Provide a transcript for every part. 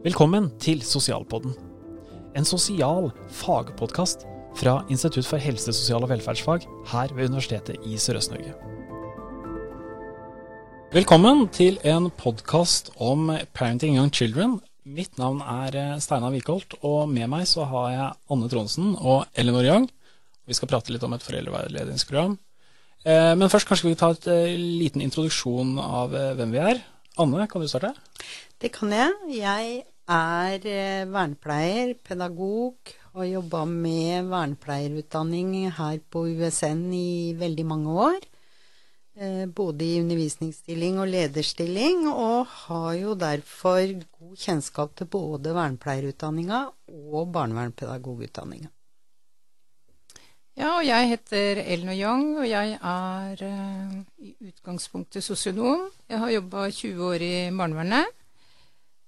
Velkommen til Sosialpodden. En sosial fagpodkast fra Institutt for helse, sosial og velferdsfag her ved Universitetet i Sørøst-Norge. Velkommen til en podkast om Parenting Young Children. Mitt navn er eh, Steinar Wikholt, og med meg så har jeg Anne Tronsen og Eleanor Young. Vi skal prate litt om et foreldreveiledningsprogram. Eh, men først kanskje vi ta et eh, liten introduksjon av hvem vi er. Anne, kan du starte? Det kan jeg. Jeg er vernepleier, pedagog, og jobba med vernepleierutdanning her på USN i veldig mange år. Eh, både i undervisningsstilling og lederstilling, og har jo derfor god kjennskap til både vernepleierutdanninga og barnevernspedagogutdanninga. Ja, og jeg heter Elno Young, og jeg er uh, i utgangspunktet sosionom. Jeg har jobba 20 år i barnevernet.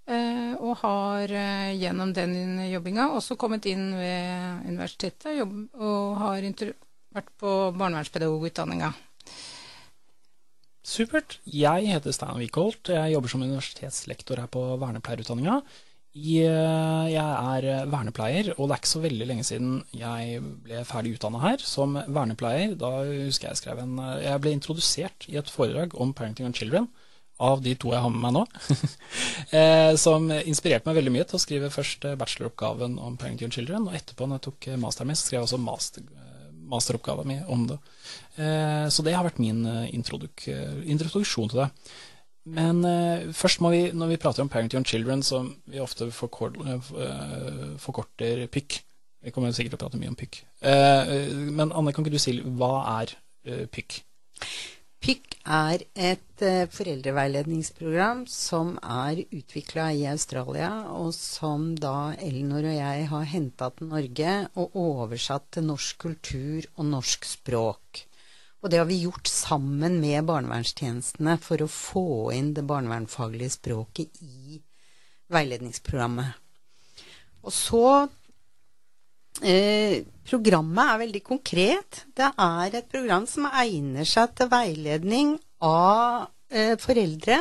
Uh, og har uh, gjennom den jobbinga også kommet inn ved universitetet jobb, og har vært på barnevernspedagogutdanninga. Supert. Jeg heter Steinar Wickholt. Jeg jobber som universitetslektor her på vernepleierutdanninga. Eh, jeg er vernepleier, og det er ikke så veldig lenge siden jeg ble ferdig utdanna her som vernepleier. Da husker jeg skrev en Jeg ble introdusert i et foredrag om parenting and children av de to jeg har med meg nå, eh, som inspirerte meg veldig mye til å skrive først bacheloroppgaven om parenting and children, og etterpå, når jeg tok masteren min, så skrev jeg også master, masteroppgaven min om det. Eh, så det har vært min eh, introduk introduksjon til det. Men uh, først må vi, når vi prater om Parenting and Children, som vi ofte forkorter, uh, forkorter PYK Vi kommer sikkert til å prate mye om PYK. Uh, men Anne, kan ikke du si hva er PYK? PYK er et foreldreveiledningsprogram som er utvikla i Australia, og som da Elinor og jeg har henta til Norge og oversatt til norsk kultur og norsk språk. Og det har vi gjort sammen med barnevernstjenestene for å få inn det barnevernfaglige språket i veiledningsprogrammet. Og så eh, Programmet er veldig konkret. Det er et program som egner seg til veiledning av eh, foreldre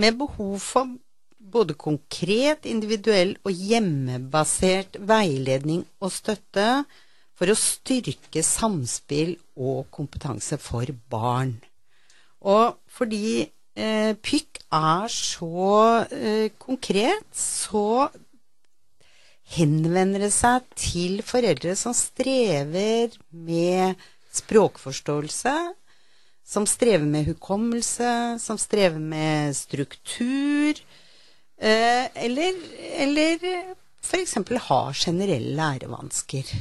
med behov for både konkret, individuell og hjemmebasert veiledning og støtte for å styrke samspill og kompetanse for barn. Og fordi eh, PYK er så eh, konkret, så henvender det seg til foreldre som strever med språkforståelse, som strever med hukommelse, som strever med struktur, eh, eller, eller f.eks. har generelle lærevansker.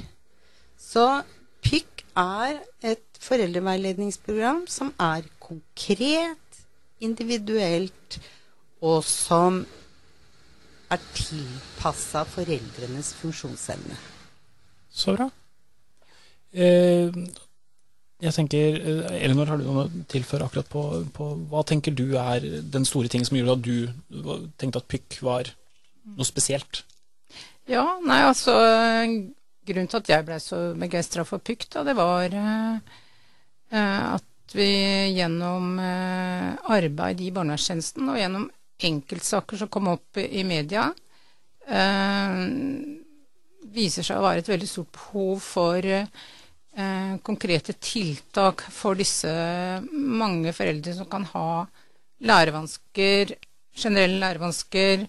Så PYK er et foreldreveiledningsprogram som er konkret, individuelt, og som er tilpassa foreldrenes funksjonsevne. Så bra. Eh, jeg tenker, eh, Elinor, har du noe å tilføre akkurat på, på, Hva tenker du er den store ting som gjorde at du tenkte at PYK var noe spesielt? Ja, nei, altså grunnen til at jeg ble så begeistra for PYK, da, det var uh, at vi gjennom uh, arbeid i barnevernstjenesten og gjennom enkeltsaker som kom opp i media, viser seg å være et veldig stort behov for konkrete tiltak for disse mange foreldre som kan ha lærevansker, generelle lærevansker,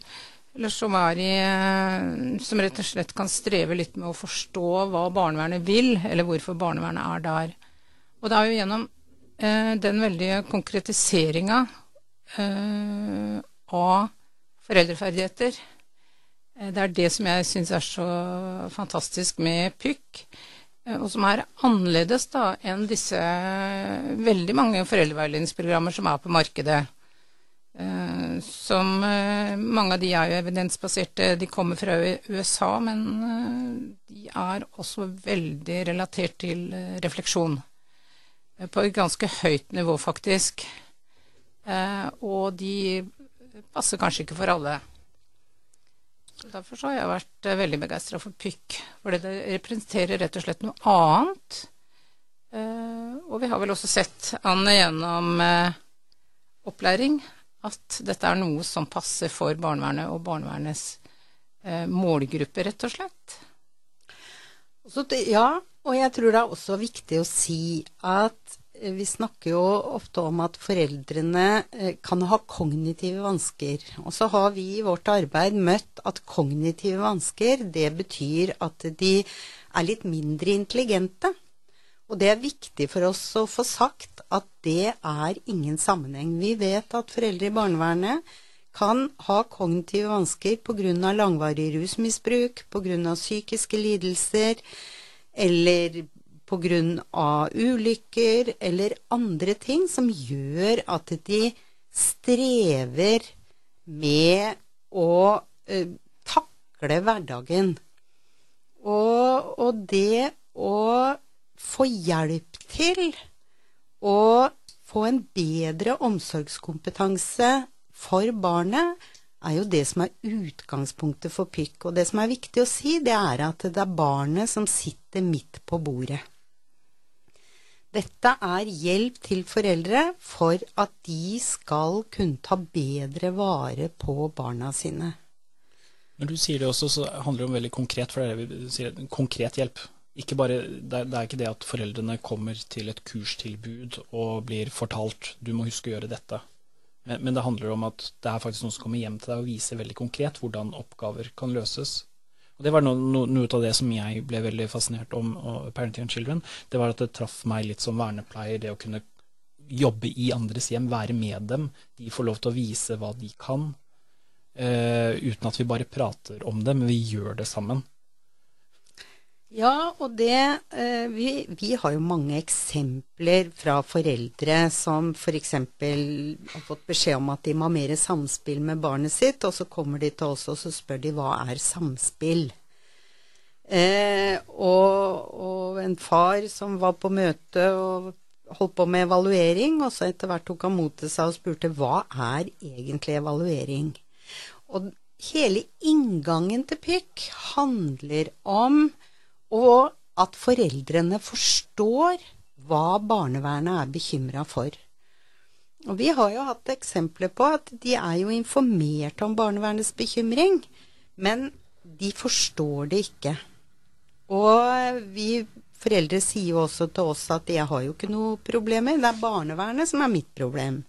eller som, i, eh, som rett og slett kan streve litt med å forstå hva barnevernet vil, eller hvorfor barnevernet er der. Og det er jo gjennom eh, den veldige konkretiseringa eh, av foreldreferdigheter eh, Det er det som jeg syns er så fantastisk med PYK, eh, og som er annerledes da enn disse veldig mange foreldreveiledningsprogrammer som er på markedet. Eh, som eh, Mange av de er jo evidensbaserte, de kommer fra USA, men eh, de er også veldig relatert til refleksjon. På et ganske høyt nivå, faktisk. Og de passer kanskje ikke for alle. Så derfor har jeg vært veldig begeistra for pykk. fordi det representerer rett og slett noe annet. Og vi har vel også sett Anne gjennom opplæring at dette er noe som passer for barnevernet og barnevernets eh, målgruppe, rett og slett. Det, ja, og jeg tror det er også viktig å si at eh, vi snakker jo ofte om at foreldrene eh, kan ha kognitive vansker. Og så har vi i vårt arbeid møtt at kognitive vansker, det betyr at de er litt mindre intelligente. Og det er viktig for oss å få sagt at det er ingen sammenheng. Vi vet at foreldre i barnevernet kan ha kognitive vansker pga. langvarig rusmisbruk, pga. psykiske lidelser eller pga. ulykker eller andre ting som gjør at de strever med å ø, takle hverdagen. Og, og det å få hjelp til å få en bedre omsorgskompetanse for barnet, er jo det som er utgangspunktet for PYK. Og det som er viktig å si, det er at det er barnet som sitter midt på bordet. Dette er hjelp til foreldre for at de skal kunne ta bedre vare på barna sine. Når du sier det også, så handler det om veldig konkret, for det er det vi sier, konkret hjelp bare, det, er, ikke det at foreldrene kommer til et kurstilbud og blir fortalt du må huske å gjøre dette. Men, men, det handler om at det er faktisk noen som kommer hjem til deg og viser veldig konkret hvordan oppgaver kan løses. Og Det var noe, noe, noe av det som jeg ble veldig fascinert om og Parenting and Children. Det var at det traff meg litt som vernepleier, det å kunne jobbe i andres hjem, være med dem. De får lov til å vise hva de kan. Uh, uten at vi bare prater om det, men vi gjør det sammen. Ja, og det eh, vi, vi, har jo mange eksempler fra foreldre som f.eks. har fått beskjed om at de må ha mer samspill med barnet sitt, og så kommer de til oss og så spør de hva er samspill. Eh, og, og, en far som var på møte og holdt på med evaluering, og så etter hvert tok han mot til seg og spurte hva er egentlig evaluering? Og hele inngangen til PIK handler om og at foreldrene forstår hva barnevernet er bekymra for. Og vi har jo hatt eksempler på at de er jo informert om barnevernets bekymring, men de forstår det ikke. Og vi foreldre sier jo også til oss at jeg har jo ikke noe problemer, det er barnevernet som er mitt problem.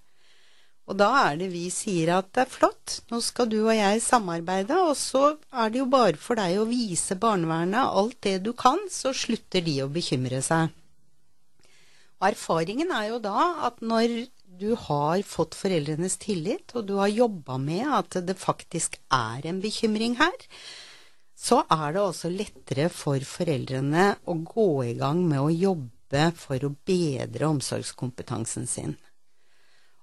Og da er det vi sier at det er flott, nå skal du og jeg samarbeide, og så er det jo bare for deg å vise barnevernet alt det du kan, så slutter de å bekymre seg. Og erfaringen er jo da at når du har fått foreldrenes tillit, og du har jobba med at det faktisk er en bekymring her, så er det også lettere for foreldrene å gå i gang med å jobbe for å bedre omsorgskompetansen sin.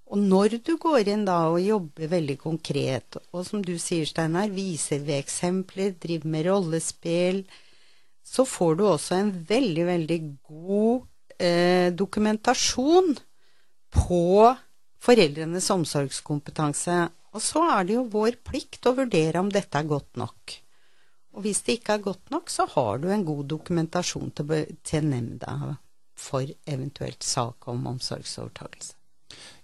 Og når du går inn da og jobber veldig konkret, og som du sier, Steinar, viser ved eksempler, driver med rollespill, så får du også en veldig, veldig god eh, dokumentasjon på foreldrenes omsorgskompetanse. Og så er det jo vår plikt å vurdere om dette er godt nok. Og hvis det ikke er godt nok, så har du en god dokumentasjon til, til nemnda for eventuelt sak om omsorgsovertakelse.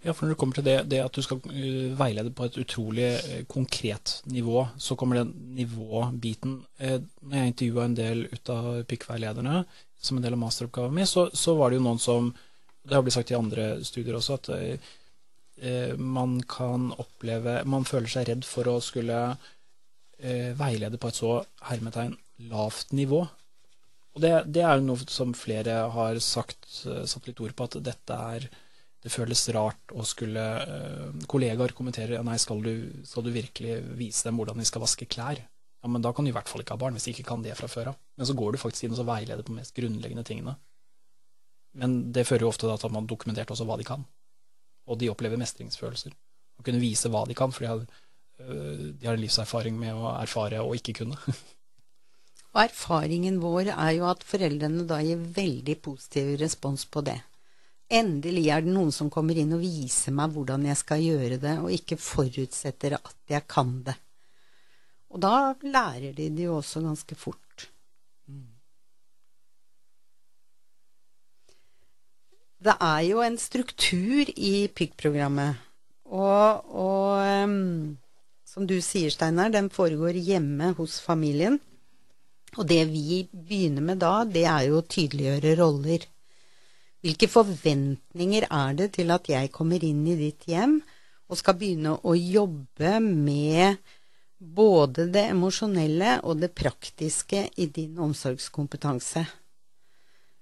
Ja, for når det kommer til det, det at du skal uh, veilede på et utrolig uh, konkret nivå, så kommer den nivåbiten. Uh, når jeg intervjua en del ut av PIK-veilederne som en del av masteroppgaven min, så, så, var det jo noen som Det har blitt sagt i andre studier også, at man kan oppleve Man føler seg redd for å skulle veilede på et så hermetegn lavt nivå. Og det, det er jo noe som flere har sagt, satt litt ord på, at dette er det føles rart å skulle uh, Kollegaer kommenterer nei, skal du, skal du, virkelig vise dem hvordan de skal vaske klær. Ja, men Da kan du i hvert fall ikke ha barn, hvis de ikke kan det fra før av. Men så går du faktisk inn og veileder på de mest grunnleggende tingene. Men det fører jo ofte til at man har dokumentert også hva de kan. Og de opplever mestringsfølelser. Å kunne vise hva de kan, for de har, uh, de har en livserfaring med å erfare og ikke kunne. og erfaringen vår er jo at foreldrene da gir veldig positiv respons på det. Endelig er det noen som kommer inn og viser meg hvordan jeg skal gjøre det, og ikke forutsetter at jeg kan det. Og da lærer de det jo også ganske fort. Det er jo en struktur i PYK-programmet. Og, og um, som du sier, Steinar, den foregår hjemme hos familien. Og det vi begynner med da, det er jo å tydeliggjøre roller. Hvilke forventninger er det til at jeg kommer inn i ditt hjem og skal begynne å jobbe med både det emosjonelle og det praktiske i din omsorgskompetanse?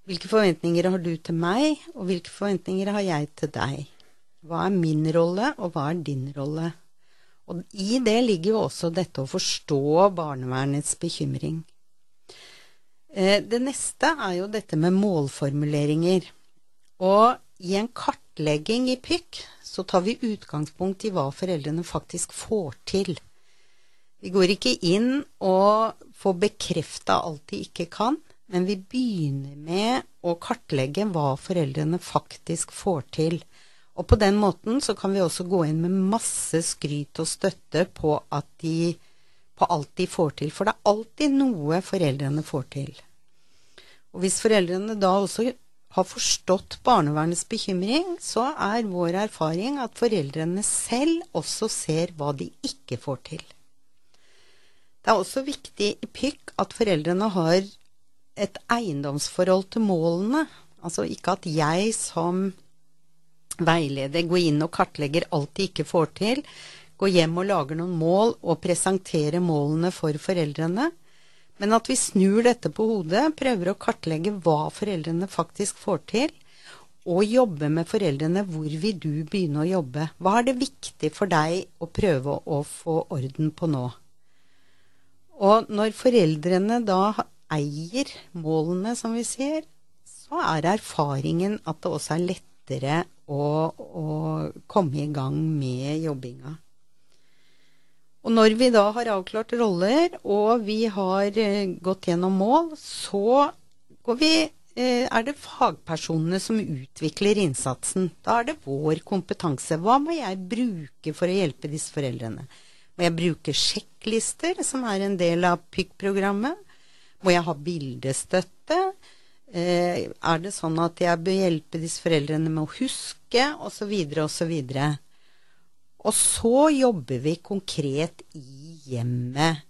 Hvilke forventninger har du til meg, og hvilke forventninger har jeg til deg? Hva er min rolle, og hva er din rolle? Og i det ligger jo også dette å forstå barnevernets bekymring. Eh, det neste er jo dette med målformuleringer. Og i en kartlegging i PYK så tar vi utgangspunkt i hva foreldrene faktisk får til. Vi går ikke inn og får bekrefta alt de ikke kan, men vi begynner med å kartlegge hva foreldrene faktisk får til. Og på den måten så kan vi også gå inn med masse skryt og støtte på, de, på alt de får til. For det er alltid noe foreldrene får til. Og hvis foreldrene da også har forstått barnevernets bekymring, så er vår erfaring at foreldrene selv også ser hva de ikke får til. Det er også viktig i PYK at foreldrene har et eiendomsforhold til målene. Altså ikke at jeg som veileder går inn og kartlegger alt de ikke får til, går hjem og lager noen mål og presenterer målene for foreldrene. Men at vi snur dette på hodet, prøver å kartlegge hva foreldrene faktisk får til, og jobbe med foreldrene. Hvor vil du begynne å jobbe? Hva er det viktig for deg å prøve å få orden på nå? Og når foreldrene da eier målene, som vi ser, så er erfaringen at det også er lettere å, å komme i gang med jobbinga. Og når vi da har avklart roller, og vi har eh, gått gjennom mål, så vi, eh, er det fagpersonene som utvikler innsatsen. Da er det vår kompetanse. Hva må jeg bruke for å hjelpe disse foreldrene? Må jeg bruke sjekklister, som er en del av PYK-programmet? Må jeg ha bildestøtte? Eh, er det sånn at jeg bør hjelpe disse foreldrene med å huske, osv., osv. Og så jobber vi konkret i hjemmet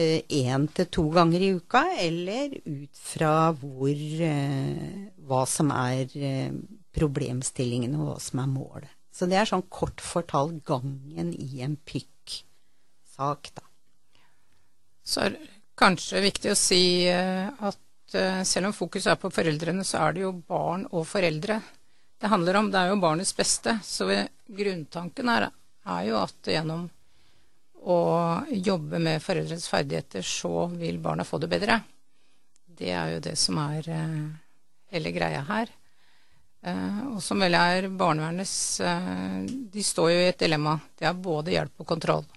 én eh, til to ganger i uka, eller ut fra hvor eh, Hva som er eh, problemstillingene, og hva som er målet. Så det er sånn kort fortalt gangen i en PYK-sak, da. Så er kanskje viktig å si at selv om fokuset er på foreldrene, så er det jo barn og foreldre det handler om. Det er jo barnets beste. Så grunntanken er, er jo at gjennom å jobbe med foreldres ferdigheter, så vil barna få det bedre. Det er jo det som er uh, hele greia her. Uh, og som vel er barnevernets uh, De står jo i et dilemma. Det er både hjelp og kontroll.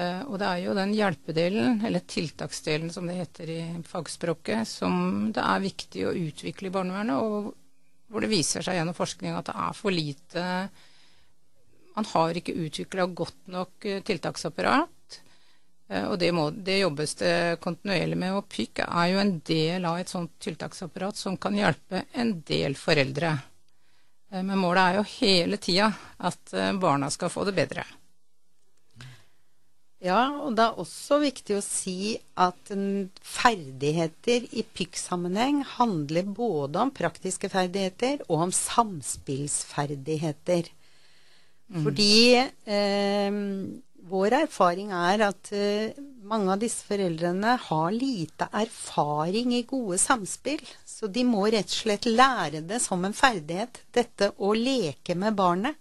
Eh, og det er jo den hjelpedelen, eller tiltaksdelen som det heter i fagspråket, som det er viktig å utvikle i barnevernet, og hvor det viser seg gjennom forskning at det er for lite Man har ikke utvikla godt nok eh, tiltaksapparat. Eh, og det, må, det, jobbes det kontinuerlig med. Og PYK er jo en del av et sånt tiltaksapparat som kan hjelpe en del foreldre. Men målet er jo hele tida at barna skal få det bedre. Ja, og det er også viktig å si at ferdigheter i PYK-sammenheng handler både om praktiske ferdigheter og om samspillsferdigheter. Mm. Fordi eh, vår erfaring er at eh, mange av disse foreldrene har lite erfaring i gode samspill. Så de må rett og slett lære det som en ferdighet, dette å leke med barnet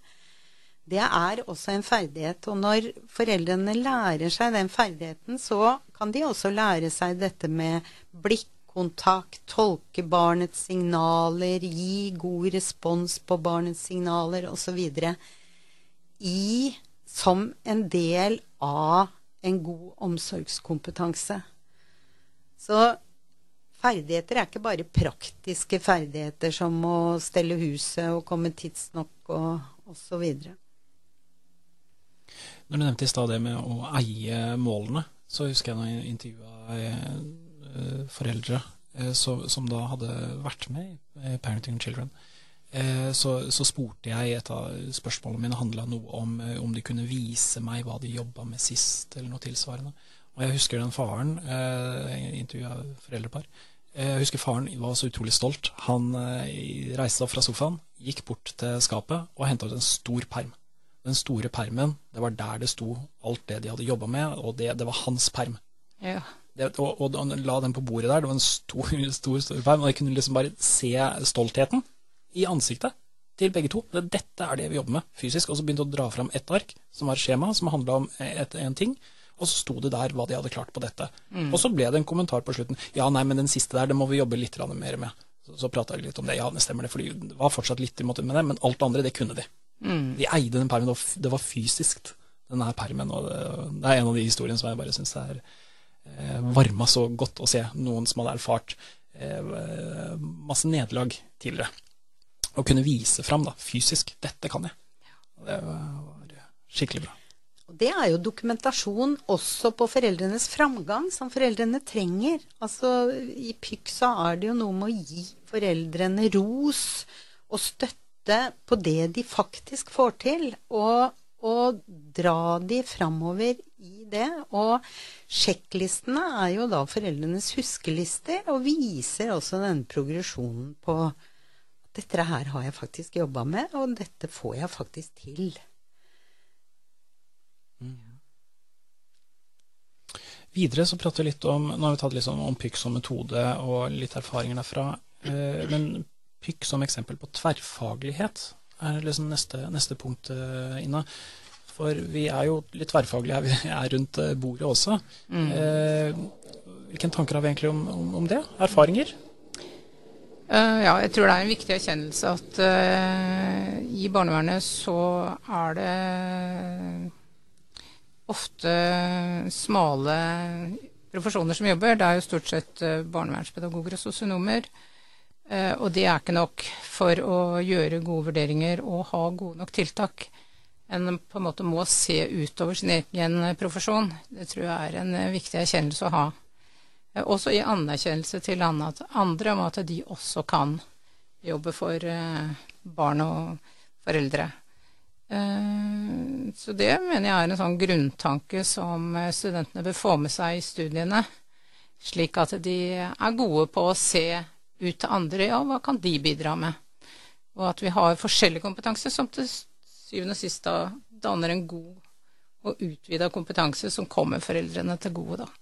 det er også en ferdighet. Og når foreldrene lærer seg den ferdigheten, så kan de også lære seg dette med blikkontakt, tolke barnets signaler, gi god respons på barnets signaler osv. I som en del av en god omsorgskompetanse. Så ferdigheter er ikke bare praktiske ferdigheter som å stelle huset og komme tidsnok og osv. Når du nevnte i stad det med å eie målene, så husker jeg når jeg intervjua eh, foreldre eh, som da hadde vært med i Parenting Children. Eh, så, så, spurte jeg Et av spørsmålene mine handla noe om eh, om de kunne vise meg hva de jobba med sist, eller noe tilsvarende. Og jeg husker den faren, eh, intervjua foreldrepar. Jeg husker faren var så utrolig stolt. Han reiste seg opp fra sofaen, gikk bort til skapet og henta ut en stor perm. Den store permen, det var der det sto alt det de hadde jobba med, og det, det, var hans perm. Ja. Det, og, og, han la den på bordet der. Det var en stor, stor, stor perm, og jeg kunne liksom bare se stoltheten i ansiktet til begge to. Dette er det vi jobber med fysisk. Og så begynte å dra fram ett ark, som var skjema, som handla om et, en ting. Og så sto det der hva de hadde klart på dette. Mm. Og så ble det en kommentar på slutten. Ja, nei, men den siste der, det må vi jobbe litt mer med. Så, så prata jeg litt om det. Ja, det stemmer det, for det var fortsatt litt i måte med det, men alt det andre, det kunne de. Mm. De eide den permen. Det var fysisk, denne her permen. Og det, det, er en av de historiene som jeg bare syns er eh, varma så godt å se. Noen som hadde erfart eh, masse nederlag tidligere å kunne vise fram da, fysisk. Dette kan jeg. Det var skikkelig bra. Det er jo dokumentasjon også på foreldrenes framgang, som foreldrene trenger. Altså, I PYK så er det jo noe med å gi foreldrene ros og støtte på det de faktisk får til, og, og dra de framover i det. Og sjekklistene er jo da foreldrenes huskelister, og viser også den progresjonen på dette her har jeg faktisk jobba med, og dette får jeg faktisk til. Mm. Videre så prater vi litt om Nå har vi tatt litt sånn om PYK som metode og litt erfaringer derfra. Eh, men PYK som eksempel på tverrfaglighet er liksom neste, neste punkt, eh, Ina. For vi er jo litt tverrfaglige her, vi er rundt eh, bordet også. Mm. Hvilke tanker har vi egentlig om, om, om det? Erfaringer? Uh, ja, jeg tror det er en viktig erkjennelse at uh, i barnevernet så er det ofte smale profesjoner som jobber. Det er jo stort sett uh, barnevernspedagoger og sosionomer. og det er ikke nok for å gjøre gode vurderinger og ha gode nok tiltak. En på en måte må se utover sin egen profesjon. Det tror jeg er en viktig erkjennelse å ha. Eh, også i anerkjennelse til andre om at de også kan jobbe for eh, barn og foreldre. Eh, så det mener jeg er en sånn grunntanke som studentene bør få med seg i studiene. Slik at de er gode på å se ut til andre. Ja, hva kan de bidra med? Og at vi har forskjellig kompetanse som til syvende og sist da danner en god og utvida kompetanse som kommer foreldrene til gode, da.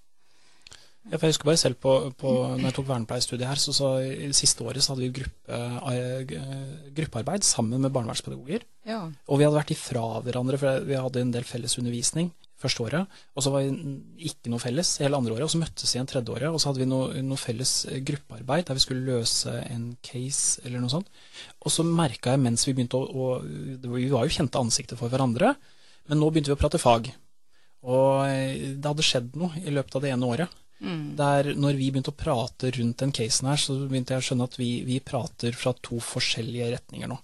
Jeg husker bare selv på, på når jeg tok vernepleierstudiet her, så, så i siste året så hadde vi gruppe, uh, gruppearbeid sammen med barnevernspedagoger. Ja. Og vi hadde vært ifra hverandre, for vi hadde en del felles undervisning første året. Og så var vi ikke noe felles hele andre året, og så møttes vi igjen tredje året. Og så hadde vi noe, noe, felles gruppearbeid der vi skulle løse en case eller noe sånt. Og så merka jeg mens vi begynte å, å Vi var jo kjente ansikter for hverandre, men nå begynte vi å prate fag. Og eh, det hadde skjedd noe i løpet av det ene året. Mm. Der når vi begynte å prate rundt den casen her, så begynte jeg å skjønne at vi, vi, prater fra to forskjellige retninger nå.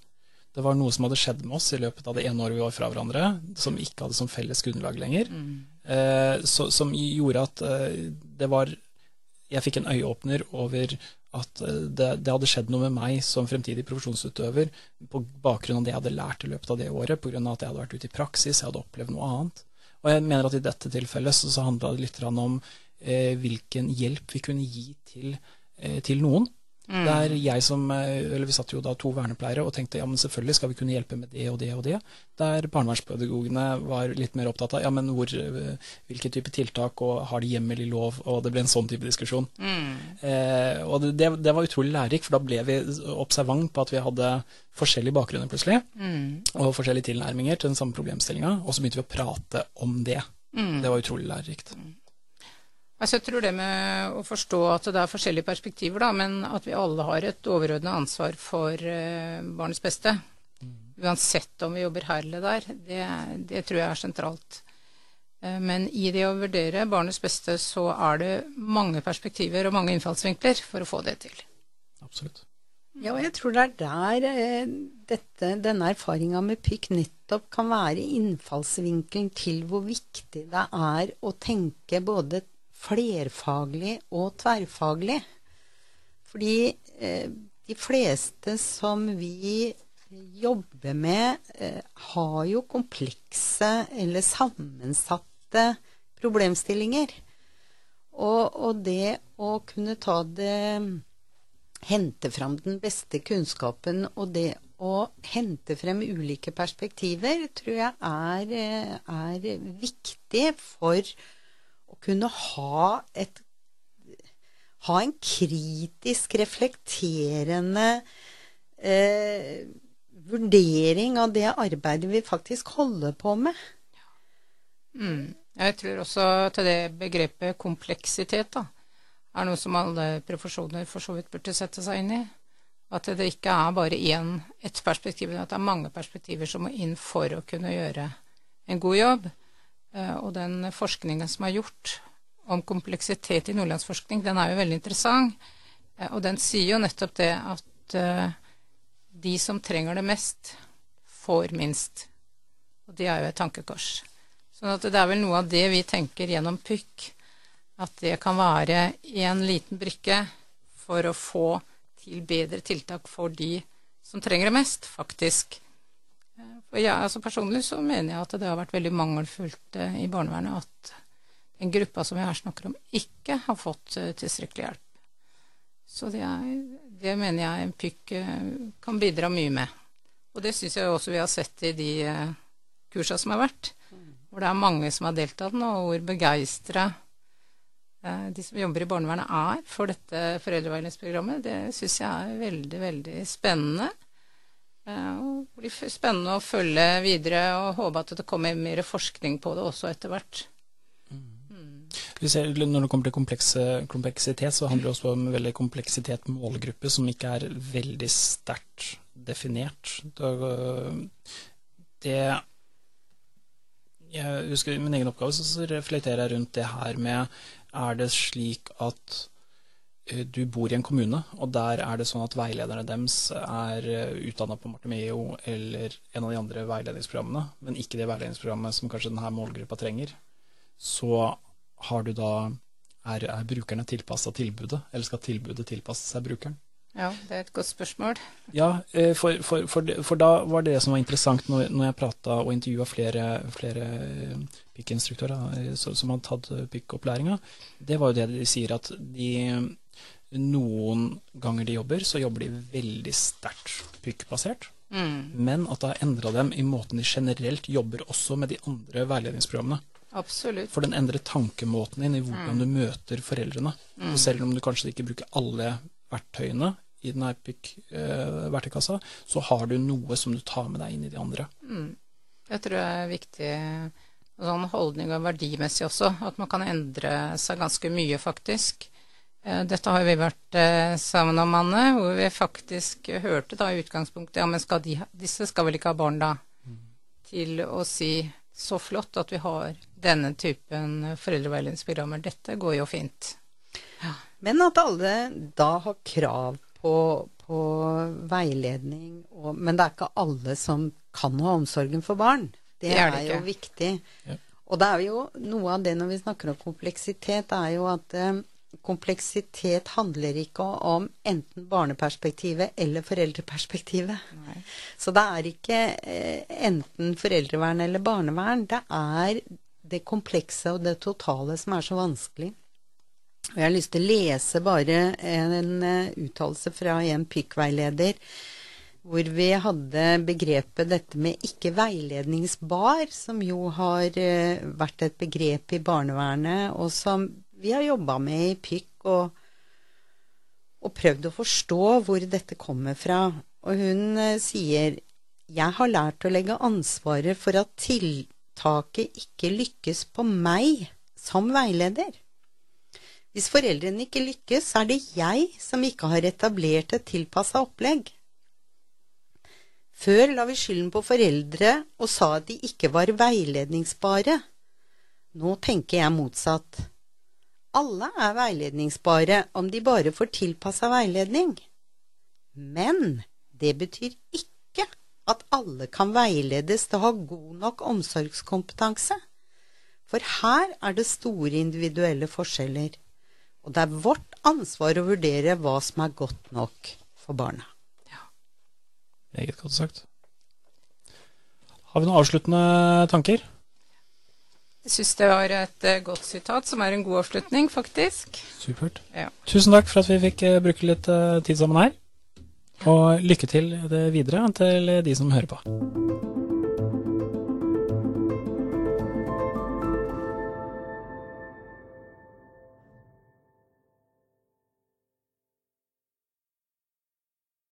Det var noe som hadde skjedd med oss i løpet av det ene året vi var fra hverandre, som ikke hadde som felles grunnlag lenger. Mm. Eh, så, som gjorde at eh, det var Jeg fikk en øyeåpner over at eh, det, det, hadde skjedd noe med meg som fremtidig profesjonsutøver på bakgrunn av det jeg hadde lært i løpet av det året, pga. at jeg hadde vært ute i praksis, jeg hadde opplevd noe annet. Og jeg mener at i dette tilfellet så, så handla det litt om hvilken hjelp vi kunne gi til, eh, til noen. Mm. Der jeg som, eh, eller Vi satt jo da to vernepleiere og tenkte ja, men selvfølgelig skal vi kunne hjelpe med det og det og det. Der barnevernspedagogene var litt mer opptatt av ja, men hvor, eh, hvilke type tiltak og har de hjemmel i lov, og det ble en sånn type diskusjon. Mm. Eh, og det, det, var utrolig lærerikt, for da ble vi observant på at vi hadde forskjellige bakgrunner plutselig, mm. og forskjellige tilnærminger til den samme problemstillinga, og så begynte vi å prate om det. Mm. Det var utrolig lærerikt. Altså, jeg tror det med å forstå at det er forskjellige perspektiver, da, men at vi alle har et overordna ansvar for uh, barnets beste. Mm. Uansett om vi jobber her eller der. Det, det tror jeg er sentralt. Uh, men i det å vurdere barnets beste, så er det mange perspektiver og mange innfallsvinkler for å få det til. Absolutt. Ja, og jeg tror det er der eh, dette, denne erfaringa med pikk nettopp kan være innfallsvinkelen til hvor viktig det er å tenke både flerfaglig og tverrfaglig. Fordi eh, de fleste som vi jobber med, eh, har jo komplekse eller sammensatte problemstillinger. Og, og det å kunne ta det Hente fram den beste kunnskapen og det å hente frem ulike perspektiver tror jeg er, eh, er viktig for å kunne ha et ha en kritisk, reflekterende eh, vurdering av det arbeidet vi faktisk holder på med. Mm. Jeg tror også til det begrepet kompleksitet da, er noe som alle profesjoner for så vidt burde sette seg inn i. At det ikke er bare én, ett perspektiv, men at det er mange perspektiver som må inn for å kunne gjøre en god jobb. Eh, og den forskningen som er gjort om kompleksitet i nordlandsforskning, den er jo veldig interessant. Eh, og den sier jo nettopp det at uh, de som trenger det mest, får minst. Og det er jo et tankekors. Sånn at det er vel noe av det vi tenker gjennom PYK, at det kan være en liten brikke for å få til bedre tiltak for de som trenger det mest, faktisk. Eh, for jeg, altså Personlig så mener jeg at det har vært veldig mangelfullt i barnevernet at den gruppa som vi her snakker om, ikke har fått uh, tilstrekkelig hjelp. Så det, er, det, mener jeg en PYK uh, kan bidra mye med. Og det syns jeg også vi har sett i de kursa som har vært, hvor det er mange som har deltatt nå, og hvor begeistra de som jobber i barnevernet er for dette foreldreveiledningsprogrammet. Det syns jeg er veldig, veldig spennende. Det blir spennende å følge videre og håpe at det kommer mer forskning på det også etter hvert. Ser, når det kommer til kompleksitet, så handler det også om veldig kompleksitet målgruppe som ikke er veldig sterkt definert. Det Jeg husker i min egen oppgave så reflekterer jeg rundt det her med Er det slik at du bor i en kommune, og der er det sånn at veilederne deres er eh, utdanna på Martimeo eller en av de andre veiledningsprogrammene, men ikke det veiledningsprogrammet som kanskje denne målgruppa trenger, så har du da er, er brukerne tilpassa tilbudet, eller skal tilbudet tilpasse seg brukeren? Ja, det er et godt spørsmål. Ja, eh, for, for, for, for da var det som var interessant når, når jeg prata og intervjua flere, flere eh, PIK-instruktører eh, som hadde tatt PIK-opplæringa, det var jo det de sier at de noen ganger de jobber, så jobber de veldig sterkt PIK-basert. Mm. Men at det har endra dem i måten de generelt jobber også med de andre veiledningsprogrammene. Absolutt. For den endrer tankemåten din i hvordan mm. du møter foreldrene. Mm. Selv om du kanskje ikke bruker alle verktøyene i den Epic-verktøykassa, eh, så har du noe som du tar med deg inn i de andre. Mm. Jeg tror det er viktig sånn holdning og verdimessig også, at man kan endre seg ganske mye, faktisk. Eh, dette har vi vært eh, sammen om, Anne, hvor vi faktisk hørte da i utgangspunktet ja, men skal de, disse skal vel ikke ha barn da? Mm. Til å si så flott at vi har denne typen foreldreveiledningsprogrammer. Dette går jo fint. Ja. Men at alle da har krav på, på veiledning, og, men det er ikke alle som kan ha omsorgen for barn. Det, det er, det er, jo viktig. Ja. Og det er jo noe av det når vi snakker om kompleksitet, er jo at eh, kompleksitet handler ikke om enten barneperspektivet eller foreldreperspektivet. Nei. Så det er ikke eh, enten foreldrevern eller barnevern. Det er det komplekse og det totale som er så vanskelig. Og jeg har lyst til å lese bare en uh, uttalelse fra en PYK-veileder hvor vi hadde begrepet dette med ikke veiledningsbar, som jo har uh, vært et begrep i barnevernet, og som vi har jobba med i Pykk og, og, prøvd å forstå hvor dette kommer fra. Og hun eh, sier jeg har lært å legge ansvaret for at tiltaket ikke lykkes på meg som veileder. Hvis foreldrene ikke lykkes, er det jeg som ikke har etablert et tilpassa opplegg. Før la vi skylden på foreldre og sa at de ikke var veiledningsbare. Nå tenker jeg motsatt. Alle er veiledningsbare om de bare får tilpassa veiledning. Men det betyr ikke at alle kan veiledes til å ha god nok omsorgskompetanse. For her er det store individuelle forskjeller. Og det er vårt ansvar å vurdere hva som er godt nok. for barna. Meget godt sagt. Har vi noen avsluttende tanker? Jeg syns det var et eh, godt sitat, som er en god avslutning, faktisk. Supert. Ja. Tusen takk for at vi fikk eh, bruke litt eh, tid sammen her. Og lykke til det videre til de som hører på.